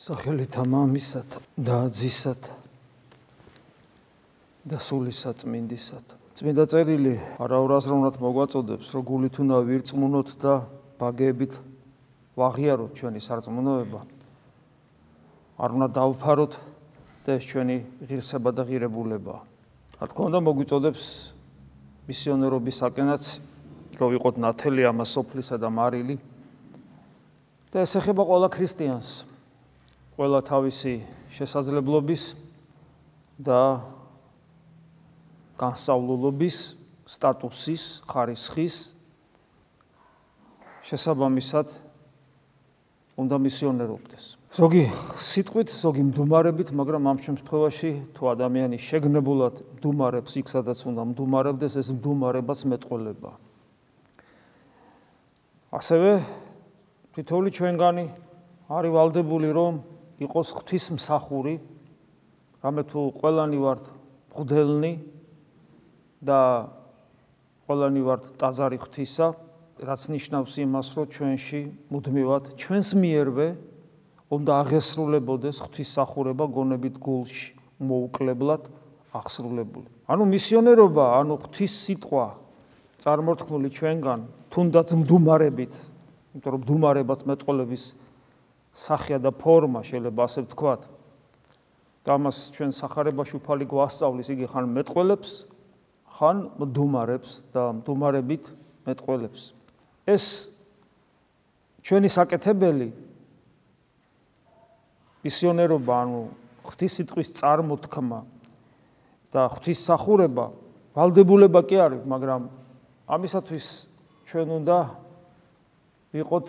სახელითა მამისათა და ძისათა და სულისა წმინდისათა. წმინდა წერილი არაურაზროვნად მოგვაწოდებს, რომ გულით უნდა ვირწმუნოთ და ბაგეებით ვაღიაროთ ჩვენი სარწმუნოება. არ უნდა დავფაროთ და ეს ჩვენი ღირსება და ღირებულება. რა თქმა უნდა მოგვიწოდებს მისიონერობისაკენაც, რომ ვიყოთ ნათელი ამას სოფლისა და მარილი. და ეს ეხება ყველა ქრისტიანს. ყველა თავისი შესაძლებლობის და განსავლულობის სტატუსის, ხარისხის შესაბამისად უნდა მისიონერობდეს. ზოგი სიტყვით, ზოგი მდუმარებით, მაგრამ ამ შემთხვევაში თუ ადამიანი შეგნებულად მდუმარებს იქ, სადაც უნდა მდუმარებდეს, ეს მდუმარებაც მეტყველება. ასევე თითოეული ჩვენგანი არის ვალდებული რომ იყოს ღვთის მსახური, რამე თუ ყველანი ვართ ღვდელნი და ყველანი ვართ ტაძარი ღვთისა, რაც ნიშნავს იმას, რომ ჩვენში მუდმივად ჩვენს მიერვე უნდა აღესრულებოდეს ღვთისმსახურება გონებით გულში, მოუკლებლად აღსრულებული. ანუ მისიონერობა, ანუ ღვთის სიტყვა წარმორთქმული ჩვენგან, თუნდაც მდუმარებით, იმიტომ რომ მდუმარებაც მეტყოლების სახეა და ფორმა შეიძლება ასე ვთქვათ. და ამას ჩვენ сахарებაში უფალი გვასწავლის იგი ხან მეტყველებს, ხან მდუმარებს და მდუმარებით მეტყველებს. ეს ჩვენი საკეთებელი მისიონერობა, ანუ ღვთისიტყვის წარმოთქმა და ღვთის სახურება, ვალდებულება კი არის, მაგრამ ამისათვის ჩვენ უნდა ვიყოთ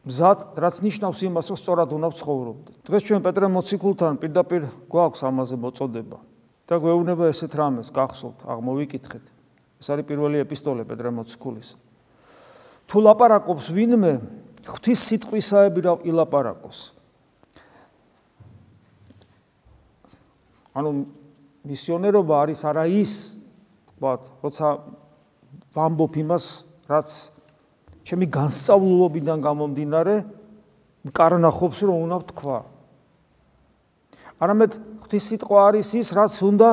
მზად, რაც ნიშნავს იმას, რომ სწორად უნდა ვცხოვრობდეთ. დღეს ჩვენ პეტრე მოციქულთან პირდაპირ გვაქვს ამაზე მოწოდება და გვეუბნება ესეთ რამეს, გახსოვთ, აღმოვიკითხეთ. ეს არის პირველი ეპისტოლე პეტრე მოციქულის. თუ ლაპარაკობს ვინმე, ღვთის სიტყვისაები რა ილაპარაკოს. ანუ მისიონერობა არის არა ის, ვთქვათ, როცა ვამბობ იმას, რაც ჩემი განსწავლულობიდან გამომდინარე მკარნახობს რომ უნდა ვთქვა. არამედ ღვთის სიტყვა არის ის, რაც უნდა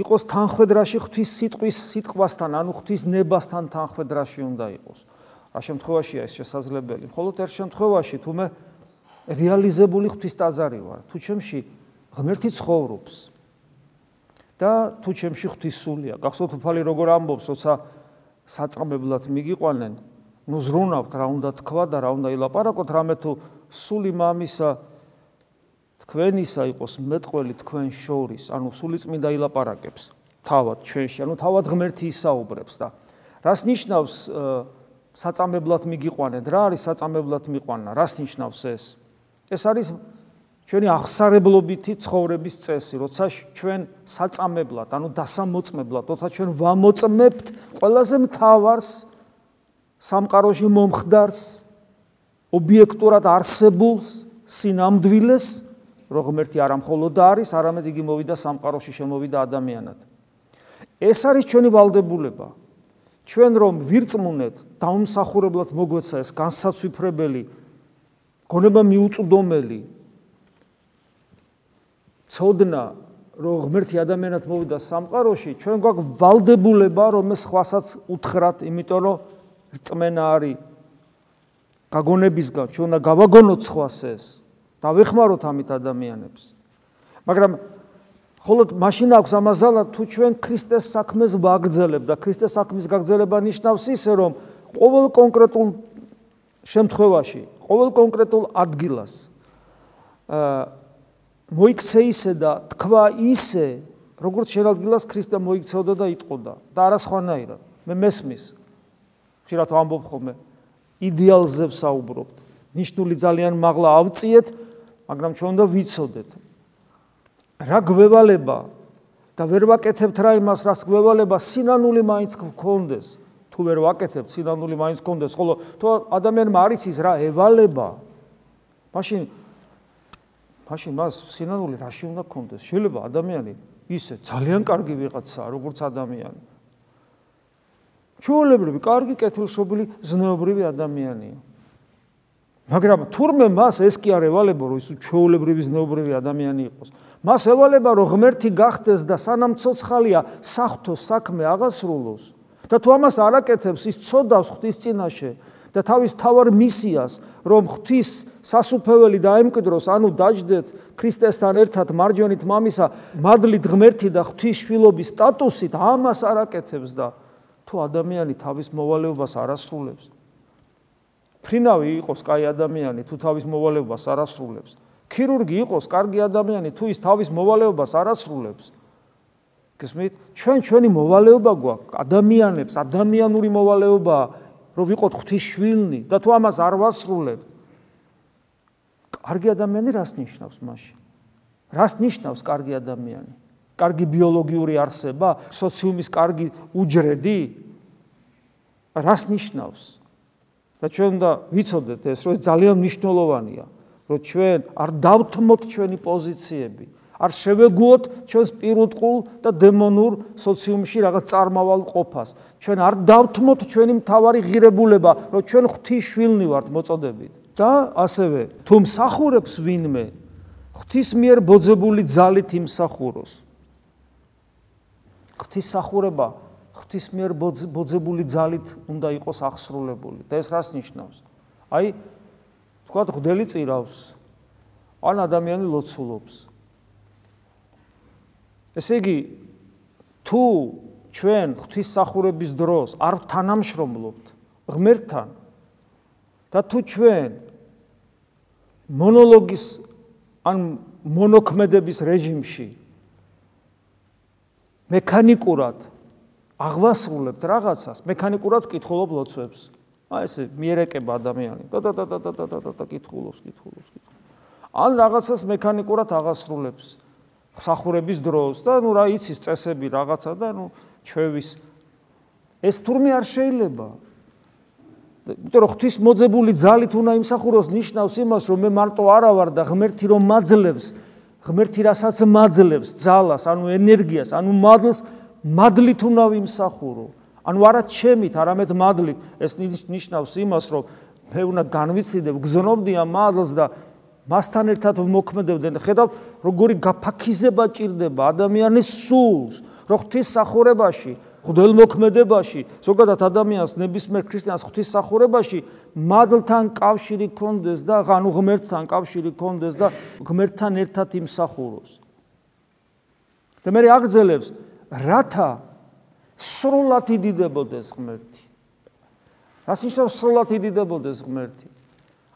იყოს თანხვედრაში ღვთის სიტყვის სიტყვასთან, ანუ ღვთის ნებასთან თანხვედრაში უნდა იყოს. რა შემთხვევაშია ეს შესაძლებელი? მხოლოდ ერთ შემთხვევაში, თუ მე რეალიზებული ღვთის ტაძარი ვარ, თუ ჩემში ღმერთი ცხოვრობს და თუ ჩემში ღვთის სულია. გახსოვთ უფალი როგორ ამბობს, როცა საწამებლად მიგიყვანენ, ნუ ზრუნავთ რა უნდა თქვა და რა უნდა ილაპარაკოთ რამე თუ სული მამისა თქვენისა იყოს მეტყველი თქვენ შორის ანუ სული წმინდა ილაპარაკებს თავად ჩვენში ანუ თავად ღმერთი ისაუბრებს და რას ნიშნავს საწამებლად მიგიყვანეთ რა არის საწამებლად მიყვანა რას ნიშნავს ეს ეს არის ჩვენი აღსარებლობითი ცხოვრების წესი როცა ჩვენ საწამებლად ანუ დასამოწმებლად როცა ჩვენ ვამოწმებთ ყველაზე მთავარს სამყაროში მომხდარს ობიექტურად არსებულს სინამდვილეს რო ღმერთი არ ამხოლოდ არის, არამედ იგი მოვიდა სამყაროში, შემოვიდა ადამიანად. ეს არის ჩვენი ვალდებულება. ჩვენ რომ ვირწმუნეთ, დაუმსახურებლად მოგვეცა ეს განსაცვიფრებელი გონება მიუწვდომელი ცოდნა რომ ღმერთი ადამიანად მოვიდა სამყაროში, ჩვენ გვაქვს ვალდებულება რომ ეს ხვასაც უთხრათ, იმიტომ რომ რწმენა არის გაგონებისგან ჩვენ უნდა გავაგონოთ სხვას ეს. და ვეხმაროთ ამით ადამიანებს. მაგრამ ხოლოდ მაშინ აქვს ამაზალა თუ ჩვენ ქრისტეს საქმეს ვაგრძელებ და ქრისტეს საქმის გაგრძელება ნიშნავს ისე რომ ყოველ კონკრეტულ შემთხვევაში ყოველ კონკრეტულ ადგილას აა მოიქცე ისე და თქვა ისე როგორც შეიძლება ქრისტე მოიქცეოდა და იტყოდა და არა სხვანაირად. მე მესმის ხშირად ვამბობ ხოლმე. იდეალზე ვსაუბრობთ ნიშნული ძალიან მაღლა ავწიეთ მაგრამ ჩვენ უნდა ვიცოდეთ. რა გვევალება და ვერ ვაკეთებთ რა იმას რაც გვევალება სინანული მაინც გქონდეს. თუ ვერ ვაკეთებთ სინანული მაინც გქონდეს. ხოლო თუ ადამიანმა არ იცის რა ევალება მაშინ მაშინ მას სინანული რაში უნდა გქონდეს? შეიძლება ადამიანი ისე ძალიან კარგი ვიღაცაა როგორც ადამიანი ჩვეულებრივი, კარგი კეთილშობილი, ზნეობრივი ადამიანია. მაგრამ თურმე მას ეს კი არ ევალება რომ ის ჩვეულებრივი ზნეობრივი ადამიანი იყოს მას ევალება რომ ღმერთი გახდეს და სანამ ცოცხალია სახთო საქმე აღასრულოს და თუ ამას არაკეთებს ის ცოდავს ღვთის წინაშე და თავის თავარ მისიას რომ ღვთის სასუფეველი დაემკვიდროს ანუ დაждდეთ ქრისტესთან ერთად მარჯვენით მამისა მადლით ღმერთი და ღვთის შვილობის სტატუსით ამას არაკეთებს და თუ ადამიანი თავის მოვალეობას არასრულებს? ფრინავი იყოს კაი ადამიანი თუ თავის მოვალეობას არასრულებს? ქირურგი იყოს კარგი ადამიანი თუ ის თავის მოვალეობას არასრულებს? გესმით? ჩვენ ჩვენი მოვალეობა გვაქვს. ადამიანებს ადამიანური მოვალეობა რომ ვიყოთ ღვთის შვილნი და თუ ამას არ ვასრულებთ. კარგი ადამიანი რას ნიშნავს მაშინ რას ნიშნავს კარგი ადამიანი კარგი ბიოლოგიური არსება სოციუმის კარგი უჯრედი რას ნიშნავს? და ჩვენ უნდა ვიცოდეთ ეს რომ ეს ძალიან მნიშვნელოვანია რომ ჩვენ არ დავთმოთ ჩვენი პოზიციები არ შევეგუოთ ჩვენს პირუტყულ და დემონურ სოციუმში რაღაც წარმავალ ყოფას. ჩვენ არ დავთმოთ ჩვენი მთავარი ღირებულება რომ ჩვენ ღვთის შვილნი ვართ მოწოდებით. და ასევე თუ მსახურებს ვინმე ღვთის მიერ ბოძებული ძალით იმსახუროს ღვთის სახურება ღვთის მიერ ბოძებული ძალით უნდა იყოს აღსრულებული. და ეს რას ნიშნავს? აი თქვა ღდელი წირავს ან ადამიანი ლოცულობს. ესე იგი თუ ჩვენ ღვთისმსახურების დროს არ თანამშრომლობთ ღმერთთან და თუ ჩვენ მონოლოგის ან მონოქმედების რეჟიმში მექანიკურად აღვასრულებთ რაღაცას მექანიკურად კითხულობ ლოცვებს. აი ესე მიერეკება ადამიანი. და და და და და და და და კითხულობს კითხულობს კითხულობს. ან რაღაცას მექანიკურად აღასრულებს სახურების დროს და ნუ რა იცის წესები რაღაცა და ნუ ჩვევის. ეს თურმე არ შეიძლება. იმიტომ რომ ღვთის მოძებული ძალით უნდა იმსახუროს ნიშნავს იმას რომ მე მარტო არა ვარ და ღმერთი რომ მაძლევს ღმერთი რასაც მაძლევს ძალას ანუ ენერგიას ანუ მადლს მადლით უნდა ვიმსახურო ანუ არა ჩემით, არამედ მადლით. ეს ნიშნავს იმას, რომ მე უნდა განვიცდიდე, გზნობდია მადლს და მასთან ერთად ვმოქმედებდე. ხედავთ, როგორი გაფაქიზება ჭირდება ადამიანის სულს, რო ღვთის სახურებაში, ღვთელმოქმედებაში, ზოგადად ადამიანს ნებისმიერ ქრისტიანს ღვთის სახურებაში მადლთან კავშირი ქონდეს და ანუ ღმერთთან კავშირი ქონდეს და ღმერთთან ერთად იმსახუროს. და მე აგრძელებს, რათა სრულად იდიდებოდეს ღმერთი. რას ნიშნავს სრულად იდიდებოდეს ღმერთი?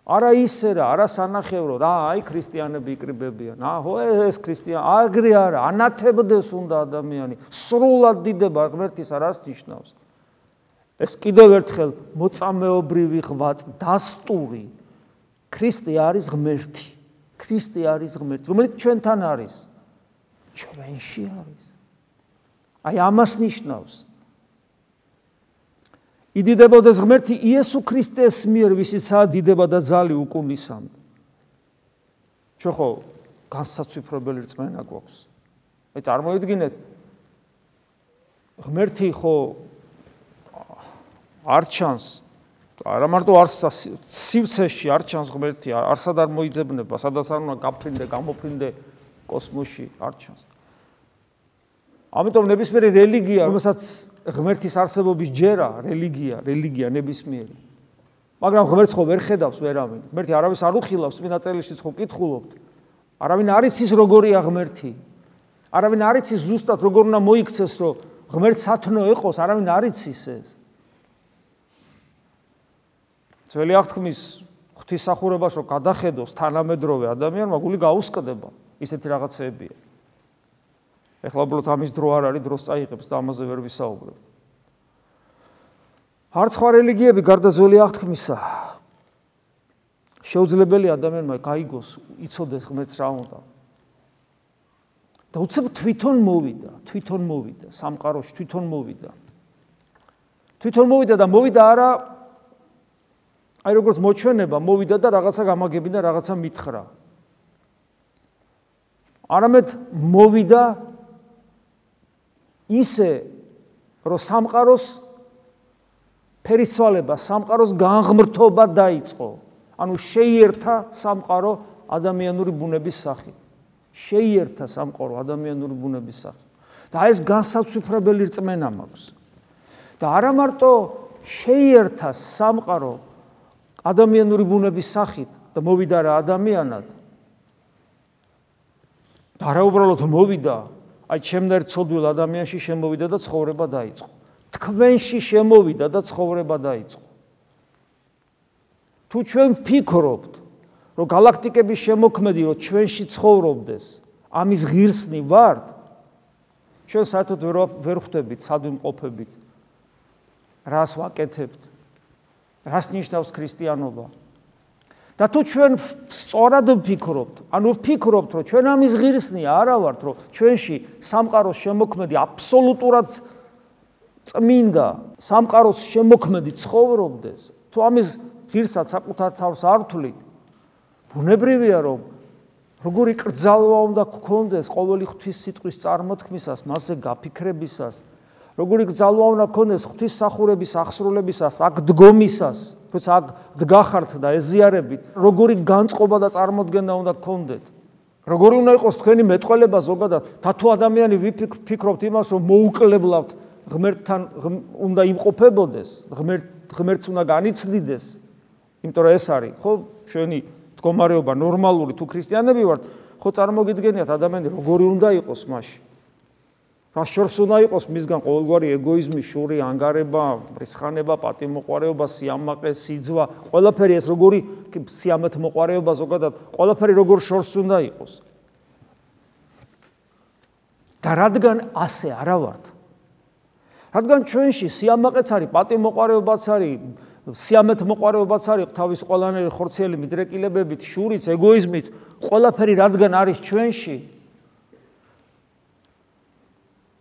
არა ისე რა, არა სანახევრო, რა, აი ქრისტიანები იკრიბებიან. აჰო, ეს ქრისტიან, აგრე არა, ანათებდეს უნდა ადამიანი. სრულად დიდება ღმერთის რას ნიშნავს? ეს კიდევ ერთხელ მოწამეობრივი ღვაწ დასტური. ქრისტე არის ღმერთი. ქრისტე არის ღმერთი, რომელიც ჩვენთან არის. ჩვენში არის. აი ამას ნიშნავს. იდიდებოდეს ღმერთი იესო ქრისტეს მიერ, ვისიცაა დიდება და ძალი უკუნისამ. ჩვენ ხო განსაცვიფრებელი რწმენა გვაქვს. აი წარმოიდგინეთ ღმერთი ხო არ ჩანს არა მარტო არ სივცეში არ ჩანს ღმერთი არსად არ მოიძებნება სადაც არ უნდა გაფრინდე გამოფრინდე კოსმოსში არ ჩანს ამიტომ ნებისმიერი რელიგია, რომელსაც ღმერთის არსებობის ჯერა, რელიგია, რელიგია ნებისმიერი. მაგრამ ღმერთს ხო ვერ ხედავს ვერავინ. ღმერთი არავის არ უხილავს, წმინდა წერილშიც ხო კითხულობთ. არავინ არ იცის როგორია ღმერთი. არავინ არ იცის ზუსტად როგორ უნდა მოიქცეს, რომ ღმერთს სათნო ეყოს, არავინ არ იცის ეს. ძველი აღთქმის ღვთისახურებას რო გადახედოს თანამედროვე ადამიანმა, გული გაუსკდება ისეთი რაღაცეებია. ეხლა უბრალოდ ამის დრო არ არის, დროს წაიღებს და ამაზე ვერ ვისაუბრებ. არც სხვა რელიგიები გარდა ძველი აღთქმისა შეუძლებელი ადამიანმა გაიგოს, იცოდეს ღმერთს რა უნდა. და უცებ თვითონ მოვიდა, თვითონ მოვიდა, სამყაროში თვითონ მოვიდა. თვითონ მოვიდა და მოვიდა არა აი როგორც მოჩვენება, მოვიდა და რაღაცა გამაგებინა, რაღაცა მითხრა. არამედ მოვიდა ისე რომ სამყაროს ფერისვალება, სამყაროს განღმრთობა დაიწყო. ანუ შეიერთა სამყარო ადამიანური ბუნების სახით. შეიერთა სამყარო ადამიანური ბუნების სახით. და ეს განსაცვიფრებელი რწმენა მაქვს. და არა მარტო შეიერთა სამყარო ადამიანური ბუნების სახით და მოვიდა რა ადამიანად. და რა უბრალოდ მოვიდა, აი ჩემნერ ცოდვილ ადამიანში შემოვიდა და ცხოვრება დაიწყო. თქვენში შემოვიდა და ცხოვრება დაიწყო. თუ ჩვენ ვფიქრობთ, რომ galaktikების შემოქმედი რომ ჩვენში ცხოვრობდეს, ამის ღირსნი ვართ, ჩვენ საერთოდ ვერ ხვდებით სადმყოფებით. რას ვაკეთებთ? რას ნიშნავს ქრისტიანობა? და თუ ჩვენ სწორად ვფიქრობთ, ანუ ვფიქრობთ, რომ ჩვენ ამის ღირსნი არა ვართ, რომ ჩვენში სამყაროს შემოქმედი აბსოლუტურად წმინდა სამყაროს შემოქმედი ცხოვრობდეს, თუ ამის ღირსაც საკუთარ თავს არ ვთვლით, ბუნებრივია რომ როგორი კრძალვა უნდა გქონდეს ყოველი ღვთის სიტყვის წარმოთქმისას, მასზე გაფიქრებისას, როგორი კრძალვა უნდა გქონდეს ღვთის სახურების აღსრულებისას, აქ დგომისას, როცა აქ დგახართ და ეზიარებით, როგორი განწყობა და წარმოქმნა უნდა გქონდეთ. როგორი უნდა იყოს თქვენი მეტყველება ზოგადად, თათო ადამიანი ვიფიქრობთ იმას, რომ მოუკლებლავთ ღმერთთან უნდა იმყოფებოდეს, ღმერთ ღმერთს უნდა განიცდიდეს. იმიტომ რომ ეს არის, ხო, ჩვენი მდგომარეობა ნორმალური თუ ქრისტიანები ვართ, ხო წარმოგიდგენიათ ადამიანი როგორი უნდა იყოს მასში. რა შორს უნდა იყოს მისგან ყოველგვარი ეგოიზმი, შური, ანგარება, რისხანება, პატიმოყარეობა, სიამაყე, სიძვა, ყველაფერი ეს როგორი სიამეთ მოყარეობა ზოგადად, ყველაფერი როგორ შორს უნდა იყოს. და რადგან ასე არა ვართ. რადგან ჩვენში სიამაყეც არის, პატიმოყარეობაც არის, სიამეთ მოყარეობაც არის თავის ყველანაირი ხორცელი მიდრეკილებებით, შურიც, ეგოიზმით, ყველაფერი რადგან არის ჩვენში.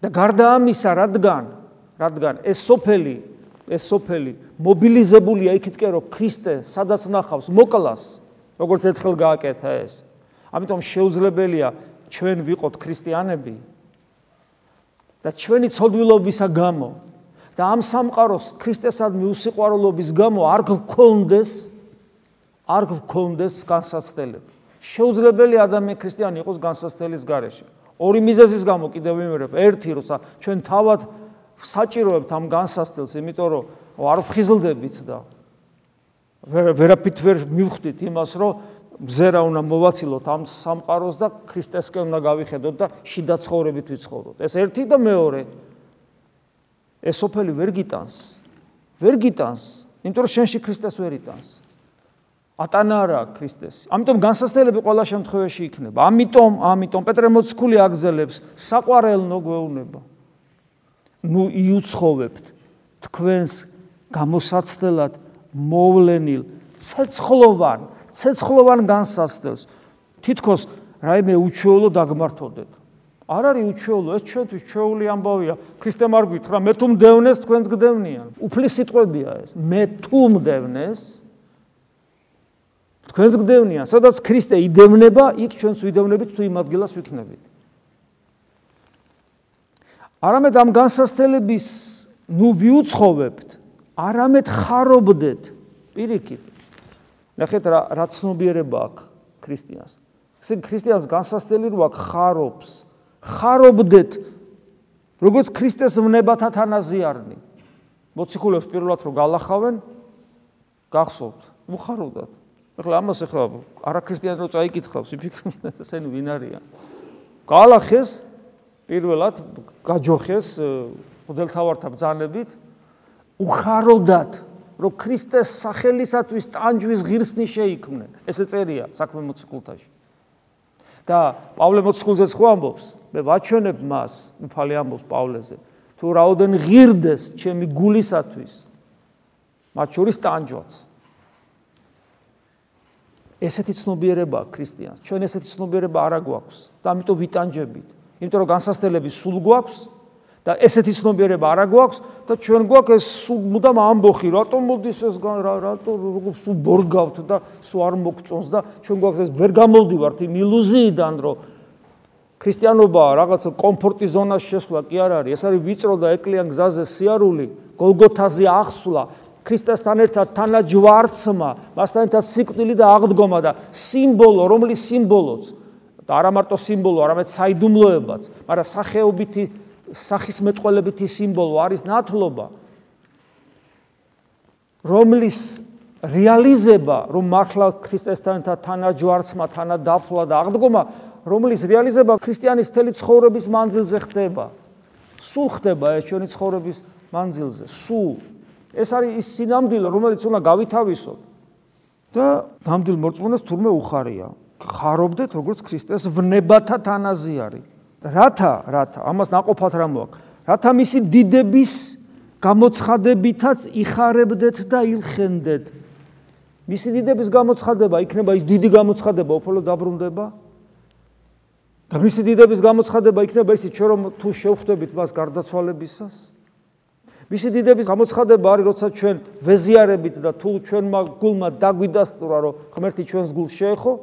და გარდა ამისა, რადგან, რადგან ეს სოფელი, ეს სოფელი მობილიზებულია იქითკენ, რომ ქრისტე სადაც ნახავს, მოკლას, როგორც ერთხელ გააკეთა ეს. ამიტომ შეუძლებელია ჩვენ ვიყოთ ქრისტიანები და ჩვენი ცოდვილობისა გამო და ამ სამყაროს ქრისტესადმი უსიყვარულობის გამო არ გქონდეს არ გქონდეს განსაცდელები. შეუძლებელი ადამიანი ქრისტიანი იყოს განსაცდელის გარეშე. ორი მიზეზის გამო კიდევ ვიმერებ. ერთი, როცა ჩვენ თავად საჭიროებთ ამ განსაცდელს, იმიტომ რომ არ ვხიზლდებით და ვერაფრით ვერ მივხვდით იმას, რომ მზერა უნდა მოვაცილოთ ამ სამყაროს და ქრისტესკენ უნდა გავიხედოთ და შიდა ცხოვრებით ვიცხოვროთ. ეს ერთი და მეორე. ეს სოფელი ვერ გიტანს. ვერ გიტანს, იმიტომ რომ შენში ქრისტეს ვერ იტანს. ატანა არა ქრისტეს. ამიტომ განსასწრებელი ყველა შემთხვევაში იქნება. ამიტომ, ამიტომ პეტრე მოციქული აგზელებს საყვარელნო გვეუბნება. ნუ იუცხოვებთ თქვენს გამოსაცდელად მოვლენილ ცეცხლოვან, ცეცხლოვან განსასწრელს. თითქოს რაიმე უჩვეულო დაგმართოდეთ. არ არის უჩვეულო, ეს ჩვენთვის ჩვეული ამბავია. ქრისტე არ გითხრა, მე თუ მდევნეს თქვენს გდევნიან. უფლის სიტყვებია ეს. მე თუ მდევნეს თქვენს გდევნიან. სადაც ქრისტე იდევნება, იქ ჩვენს ვიდევნებით თუ იმ ადგილას ვიქნებით. არამედ ამ განსასწრების ნუ ვიუცხოვებთ, არამედ ხარობდეთ პირიქით. ნახეთ რა რა ცნობიერება აქვს ქრისტიანს. ესე ქრისტიანს განსასწრელი რო აქვს ხარობს. ხარობდეთ როგორც ქრისტეს ვნებათა თანაზიარნი მოციქულებს პირველად რო გალახავენ გახსოვთ უხაროდათ ახლა ამას ახლა არაქრისტიანი რო წაიკითხავს იფიქრებს ესენი ვინ არიან. გალახეს პირველად გაჯოხეს მოდელთავართა ბძანებით უხაროდათ რომ ქრისტეს სახელისათვის ტანჯვის ღირსნი შეიქმნენ. ესე წერია საქმე მოციქულთაში. და პავლე მოციქულზეც ხო ამბობს. მე ვაჩვენებ მას უფალი ამბობს პავლეზე თუ რაოდენ ღირდეს ჩემი გულისათვის მათ შორის ტანჯვაც ესეთი ცნობიერება ქრისტიანს. ჩვენ ესეთი ცნობიერება არა გვაქვს. და ამიტომ ვიტანჯებით. იმიტომ რომ განსასწრებელი სულ გვაქვს და ესეთი ცნობიერება არა გვაქვს და ჩვენ გვაქვს ეს მუდამ ამბოხი რატომ მოდის ეს რატო როგორ სულ ბორგავთ და სულ არ მოგწონს და ჩვენ გვაქვს ეს ვერ გამოლდივართ იმ ილუზიიდან რომ ქრისტიანობა რაღაც კომფორტის ზონაში შესვლა კი არ არის. ეს არის ვიწრო და ეკლიან გზაზე სიარული გოლგოთაზე ახსვლა ქრისტესთან ერთად თანაჯვარცმა, მასთან ერთად სიკვდილი და აღდგომა და სიმბოლო, რომლის სიმბოლოც და არა მარტო სიმბოლო, არამედ საიდუმლოებაც, მაგრამ სახეობითი სახისმეტყველებითი სიმბოლო არის ნათლობა. რომლის რეალიზება, რომ მართლა ქრისტესთან ერთად თანაჯვარცმა, თანადაფლა და აღდგომა, რომლის რეალიზება ქრისტიანის თელი ცხოვრების მანძილზე ხდება. სულ ხდება ეს ჩვენი ცხოვრების მანძილზე, სულ ეს არის ის სინამდვილე, რომელიც უნდა გავითავისოთ. და ნამდვილ მორწმუნეს თურმე უხარია. ხარობდეთ როგორც ქრისტეს ვნებათა თანაზიარი. რათა, რათა, ამას ناقოფათ რა მოაქვს. რათა მისი დიდების გამოცხადებითაც იხარებდეთ და ილხენდეთ. მისი დიდების გამოცხადება იქნება ის დიდი გამოცხადება, უფრო დაბრუნდება. და მისი დიდების გამოცხადება იქნება ისე, ჩვენ რომ თუ შევხვდებით მას გარდაცვალებისას, მისი დიდების გამოცხადება არის, როცა ჩვენ ვეზიარებით და თუ ჩვენმა გულმა დაგვიდასტურა, რომ ღმერთი ჩვენს გულს შეეხო,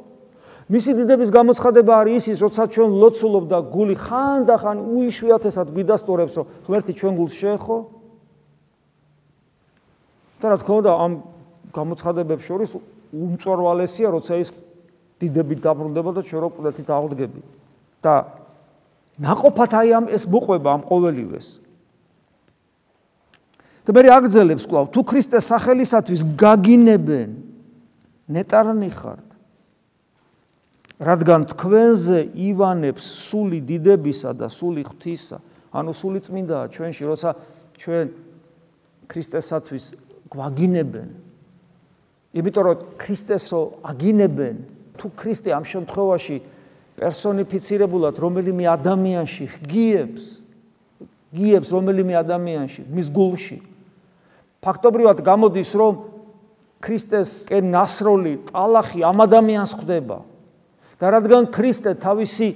მისი დიდების გამოცხადება არის ის, როცა ჩვენ ლოცულობ და გული ხანდახან უიშვიათესად გვიდასტურებს, რომ ღმერთი ჩვენ გულს შეეხო. და რა თქმა უნდა, ამ გამოცხადებებს შორის უმწვერვალესია, როცა ის დიდებით დაბრუნდება და ჩვენ რო ყველეთით აღდგები. და ناقოფათაი ამ ეს მოყვება ამ ყოველივეს. და მე აგრძელებს კვლავ თუ ქრისტეს სახელისათვის გაგინებენ ნეტარნი ხართ. რადგან თქვენზე ივანებს სული დიდებისა და სული ღვთისა ანუ სული წმინდაა ჩვენში როცა ჩვენ ქრისტესათვის გვაგინებენ იმიტომ რომ ქრისტეს რო აგინებენ თუ ქრისტე ამ შემთხვევაში პერსონიფიცირებულად რომელიმე ადამიანში გიებს გიებს რომელიმე ადამიანში მის გულში. ფაქტობრივად გამოდის რომ ქრისტეს კენ ნასროლი ტალახი ამ ადამიანს ხდება და რადგან ქრისტე თავისი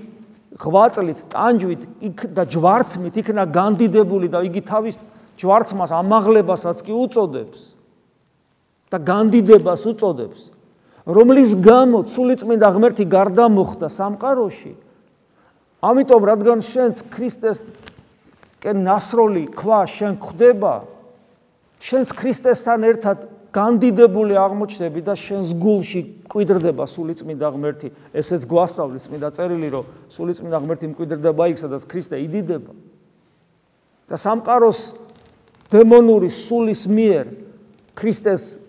ღვაწლით, ტანჯვით იქ და ჯვარცმით იქნა განდიდებული და იგი თავის ჯვარცმას ამაღლებასაც კი უწოდებს. და განდიდებას უწოდებს. რომლის გამო სულიწმინდა ღმერთი გარდა მოხდა სამყაროში ამიტომ რადგან შენც ქრისტეს კენ ნასროლი ქვა შენ ხდება შენს ქრისტესთან ერთად განდიდებული აღმოჩნდები და შენს გულში კვიდრდება სულიწმინდა ღმერთი. ესეც გვასწავლის წმინდა წერილი, რომ სულიწმინდა ღმერთი მკვიდრდება იქ, სადაც ქრისტე იდიდება. და სამყაროს დემონური სულის მიერ ქრისტეს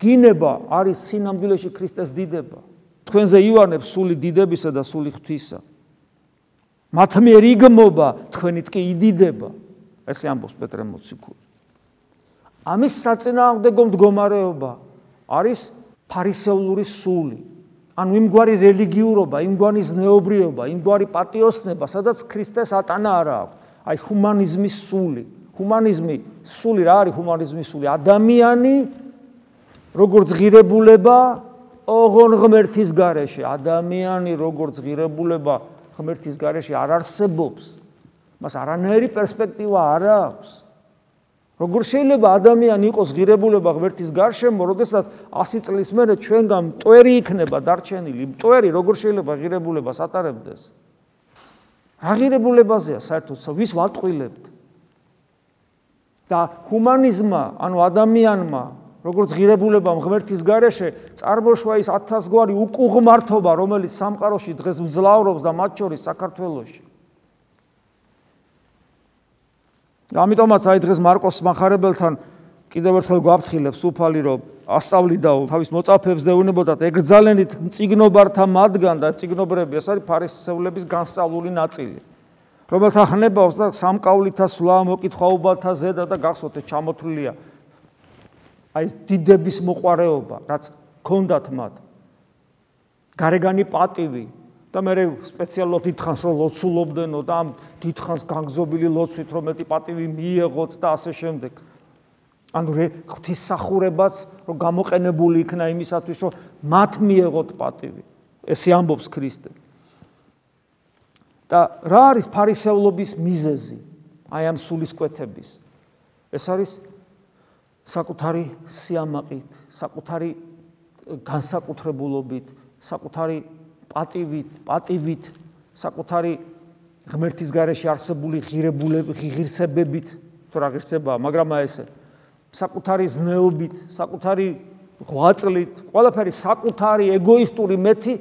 გინება არის სინამდვილეში ქრისტეს დიდება. თქვენზე ივანებს სული დიდებისა და სული ღვთისა. მათ მიერ იგმობა, თქვენით კი იდიდება. ესე ამბობს პეტრე მოციქული. ამის საწინააღმდეგო მდგომარეობა არის ფარისეულური სული. ანუ იმგვარი რელიგიურობა, იმგვარი ზნეობრიობა, იმგვარი პატიოსნება, სადაც ქრისტეს ატანა არა აქვს. აი ჰუმანიზმის სული. ჰუმანიზმი სული რა არის ჰუმანიზმის სული? ადამიანი როგორც ღირებულება ოღონ ღმერთის გარეშე, ადამიანი როგორც ღირებულება ღმერთის გარეშე არ არსებობს. მას არანაირი პერსპექტივა არ აქვს. როგორ შეიძლება ადამიანი იყოს ღირებულება ღმერთის გარშემო, როდესაც 100 წლის მერე ჩვენგან მტვერი იქნება დარჩენილი, მტვერი როგორ შეიძლება ღირებულებას ატარებდეს? რა ღირებულებაზეა საერთოდ, ვის ვატყვილებთ? და ჰუმანიზმა, ანუ ადამიანმა, როგორც ღირებულება ღმერთის გარეშე, წარმოშვა ის 1000 გვარი უკუღმართობა, რომელიც სამყაროში დღეს მძლავრობს და მათ შორის საქართველოში. ამიტომაც აი დღეს მარკოს მახარებელთან კიდევ ერთხელ გვაფრთხილებს უფალი რომ ასწავლიდაო თავის მოწაფეებს დაუნებოდათ ეგრძალენით მწიგნობართა მათგან და წიგნობრები ეს არის ფარისევლების განსწავლული ნაწილი. რომელთა ხნებავს და სამკავლითა სვლა მოკითხაობათა ზედა და გახსოვთ ჩამოთვლილია. აი დიდების მოყარეობა რაც ქონდათ მათ. გარეგანი პატივი და მე სპეციალურად დიდხანს რომ ლოცულობდნო და ამ დიდხანს განგზობილი ლოცვით რომ მეტი პატივი მიიღოთ და ასე შემდეგ. ანუ ღვთისახურებაც რომ გამოყენებული იქნა იმისათვის რომ მათ მიიღოთ პატივი. ესე ამბობს ქრისტე. და რა არის ფარისეულობის მიზეზი? აი ამ სულისკვეთების. ეს არის საკუთარი სიამაყით, საკუთარი განსაკუთრებულობით, საკუთარი პატივით, პატივით, საკუთარი ღმერთის გარეშე არსებული ღირებულები, ღირსებებით, თუ რა ღირსებაა, მაგრამ ესე საკუთარი ზნეობით, საკუთარი ღვაწლით, ყველაფერი საკუთარი ეგოისტური მეთი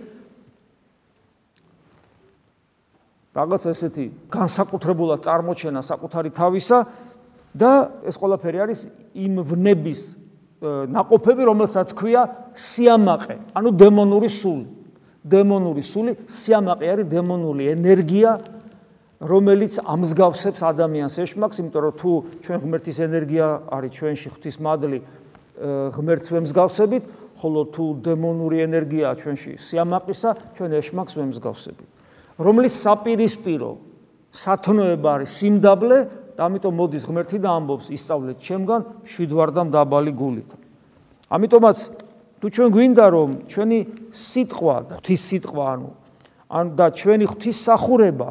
რაღაც ესეთი განსაკუთრებულად წარმოჩენა საკუთარი თავისა და ეს ყველაფერი არის იმ ვნების ნაყოფები, რომელსაც ქვია სიამაყე, ანუ დემონური სული. დემონური სული, სიამაყე არის დემონური ენერგია, რომელიც ამსგავსებს ადამიანს ეშმაკს, იმიტომ რომ თუ ჩვენ ღმერთის ენერგია არის ჩვენში ღვთის მადლი ღმერთს ვემსგავსებით, ხოლო თუ დემონური ენერგია ჩვენში სიამაყისა, ჩვენ ეშმაკს ვემსგავსებით. რომლის საპირისპირო სათნოება არის სიმდაბლე და ამიტომ მოდის ღმერთი და ამბობს ისწავლეთ ჩემგან შვიდვარდამ დაბალი გულით. ამიტომაც თუ ჩვენ გვინდა რომ ჩვენი სიტყვა, ღვთის სიტყვა, ანუ ან და ჩვენი ღვთის სახურება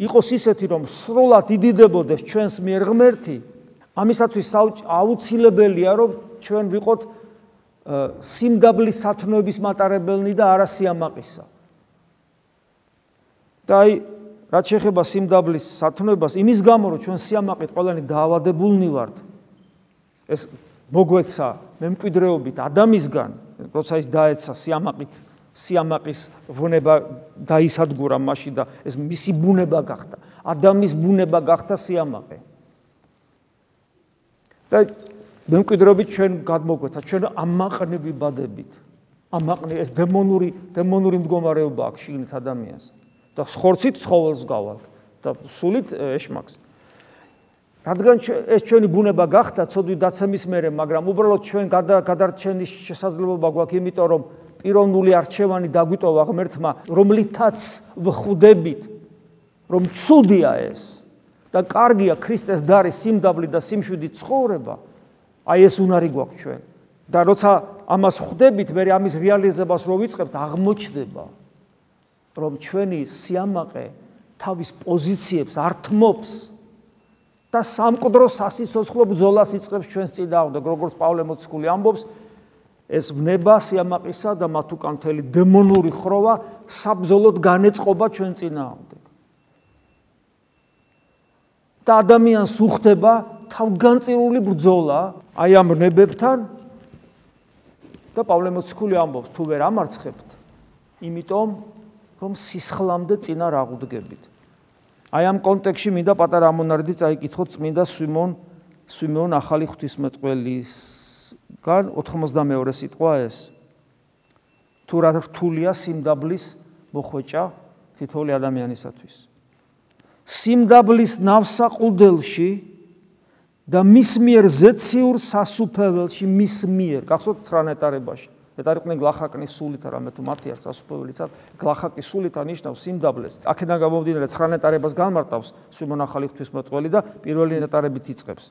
იყოს ისეთი რომ სრულად იდიდებოდეს ჩვენს მიერ ღმერთი, ამისათვის აუცილებელია რომ ჩვენ ვიყოთ სიმდაბლის სათნოების მატარებელნი და არა სიამაყისა. და აი რაც შეეხება სიმდაბლის სათნოებას, იმის გამო რომ ჩვენ სიამაყით ყველანი დაავადებულნი ვართ. ეს მოგვეცა მემკვიდრეობით ადამიანისგან, როცა ის დაეცა სიამაყით, სიამაყის ვუნება დაისადგურა მასში და ეს მისი ბუნება გახდა. ადამიანის ბუნება გახდა სიამაყე. და მემკვიდრეობით ჩვენ გადმოგვეცა, ჩვენ ამაყნები ბადებით. ამაყნე ეს დემონური დემონური მდგომარეობა აქვს შიგნით ადამიანს. და ხორცით ცხოველს გავალ და სულით ეშმაკს. რადგან ეს ჩვენი ბუნება გახდა ცოდვი დაცემის მერე, მაგრამ უბრალოდ ჩვენ გადარჩენის შესაძლებლობა გვაქვს, იმიტომ რომ პიროვნული არჩევანი დაგვიტოვა ღმერთმა, რომლითაც ვხვდებით, რომ ცუდია ეს და კარგია ქრისტეს დარი სიმდაბლე და სიმშვიდი ცხოვრება. აი ეს უნარი გვაქვს ჩვენ. და როცა ამას ხვდებით, მე ამის რეალიზებას რო ვიწყებთ, აღმოჩნდება, რომ ჩვენი სიამაყე თავის პოზიციებს ართმობს და სამკვდრო სასიცოცხლო ბრძოლას იწყებს ჩვენს წინააღმდეგ, როგორც პავლე მოციქული ამბობს, ეს ვნება სიამაყისა და მათ უკან მთელი დემონური ხროვა საბრძოლოდ განეწყობა ჩვენ წინააღმდეგ. და ადამიანს უხდება თავგანწირული ბრძოლა აი ამ ნებებთან და პავლე მოციქული ამბობს, თუ ვერ ამარცხებთ, იმიტომ რომ სისხლამდე წინა რაღუდგებით. აი ამ კონტექსში მინდა პატარა ამონარიდი წაიკითხოთ წმინდა სვიმონ სვიმონ ახალი ღვთისმეტყველისგან 92 სიტყვა ეს. თუ რა რთულია სიმდაბლის მოხვეჭა თითოეული ადამიანისათვის. სიმდაბლის ნავსაყუდელში და მის მიერ ზეციურ სასუფეველში მის მიერ, გახსოვთ 19 ეტარებაში. მეტარიყვნენ გლახაკნის სულით რამე თუ მათი არ სასופველიცად გლახაკის სულით ანიშნავს სიმდაბლეს. აქედან გამომდინარე 9 ნეტარებას განმარტავს სიმონ ახალი ღვთისმეტყველი და პირველი ნეტარებით იწყებს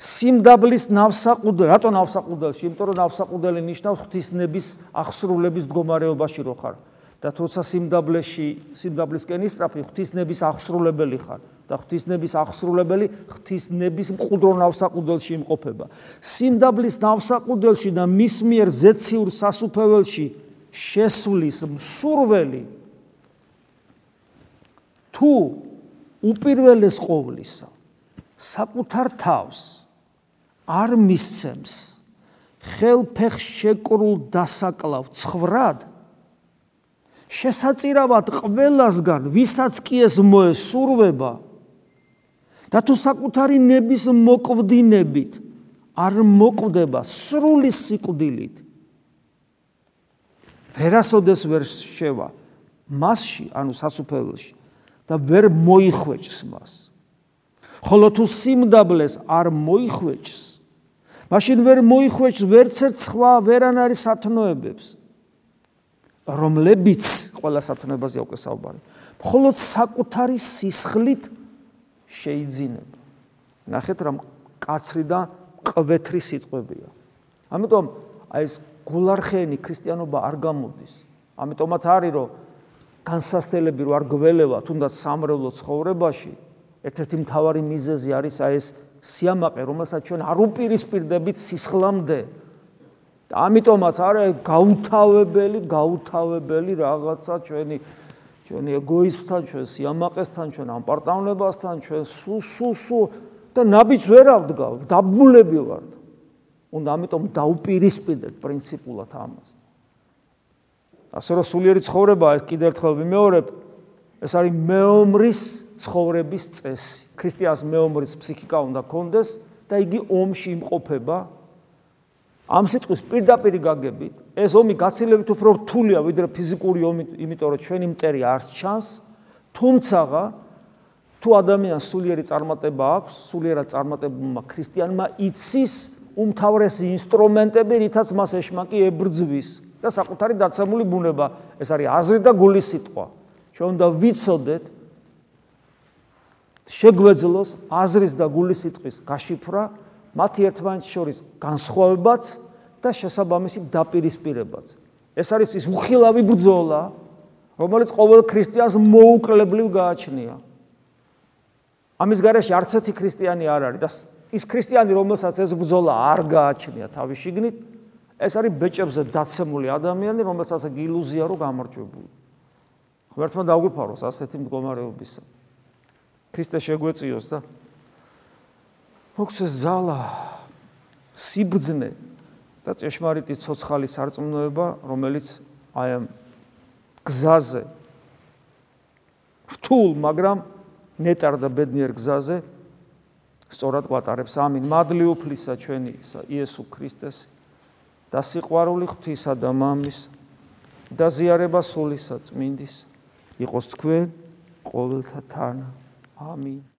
სიმდაბლის ნავსაყუდელ რატო ნავსაყუდელში? იმიტომ რომ ნავსაყუდელი ნიშნავს ღვთისნების აღსრულების მდგომარეობაში რო ხარ და თორსა სიმდაბლეში სიმდაბლისკენ ისტრაფი ღვთისნების აღსრულებელი ხარ და ღვთისნების აღსრულებელი ღვთისნების მყუდრო ნავსაყუდელში იმყოფება. სიმდაბლის ნავსაყუდელში და მის მიერ ზეციურ სასუფეველში შესვლის მსურველი თუ უპირველეს ყოვლისა საკუთარ თავს არ მისცემს ხელფეხ შეკრულ დასაკლავ ცხრად შესაწირავად ყველასგან, ვისაც კი ეს მოესურვება და თუ საკუთარი ნების მოკვდინებით არ მოკვდება სრული სიკვდილით ვერასოდეს ვერ შევა მასში, ანუ სასუფეველში და ვერ მოიხვეჭს მას. ხოლო თუ სიმდაბლეს არ მოიხვეჭს, მაშინ ვერ მოიხვეჭს ვერცერთ სხვა ვერან არის სათნოებებს. რომლებიც ყველა სათნოებაზე უკვე საუბარი. მხოლოდ საკუთარი სისხლით შეიძინება. ნახეთ რა კაცრი და ყვეთრი სიტყვებია. ამიტომ აი ეს გულარხენი ქრისტიანობა არ გამოდის. ამიტომაც არის რომ განსასწელები რო არ გველევა თუნდაც სამრევლო ცხოვრებაში ერთ-ერთი მთავარი მიზეზი არის აი ეს სიამაყე, რომელსაც ჩვენ არ უპირისპირდებით სისხლამდე. და ამიტომაც არის გაუთავებელი, გაუთავებელი რაღაცა ჩვენი ჩვენი ეგოიზმთან, ჩვენ სიამაყესთან, ჩვენ ამპარტავნებასთან, ჩვენ სუ სუ სუ და ნაბიჯს ვერ ავდგავ, დაბულები ვართ. უნდა ამიტომ დაუპირისპირდეთ პრინციპულად ამას. ასე რომ სულიერი ცხოვრება ეს კიდევ ერთხელ ვიმეორებ, ეს არის მეომრის ცხოვრების წესი. ქრისტიანს მეომრის ფსიქიკა უნდა კონდეს და იგი ომში იმყოფება. ამ სიტყვის პირდაპირ გაგებით, ეს ომი გაცილებით უფრო რთულია ვიდრე ფიზიკური ომი, იმიტომ რომ ჩვენი მტერი არ ჩანს, თუმცა თუ ადამიანს სულიერი წარმატება აქვს, სულიერად წარმატებულმა ქრისტიანმა იცის უმთავრესი ინსტრუმენტები, რითაც მას ეშმაკი ებრძვის და საკუთარი დაცემული ბუნება, ეს არის აზრი და გულის სიტყვა. ჩვენ უნდა ვიცოდეთ შეგვეძლოს აზრის და გულის სიტყვის გაშიფრა, მათი ერთმანეთს შორის განსხვავებაც და შესაბამისი დაპირისპირებაც. ეს არის ის უხილავი ბრძოლა, რომელიც ყოველ ქრისტიანს მოუკლებლივ გააჩნია. ამის garaში არც ერთი ქრისტიანი არ არის და ის ქრისტიანი, რომელსაც ეს ბრძოლა არ გააჩნია თავის შიგნით, ეს არის ბეჭებზე დაცემული ადამიანი, რომელსაც ილუზია რო გამარჯვებული. ღმერთმა დაგვიფაროს ასეთი მდგომარეობისა. ქრისტე შეგვეციოს და მოხსეს ზალა სიბძნე და ჭეშმარიტი ცოცხალი სარწმუნოება, რომელიც აი ამ გზაზე რთულ, მაგრამ ნეტარ და ბედნიერ გზაზე სწორად გვატარებს. ამინ. მადლი უფლისა ჩვენი იესო ქრისტეს და სიყვარული ღვთისა და მამის და ზიარება სულისა წმინდის იყოს თქვენ ყოველთა თან. ამინ.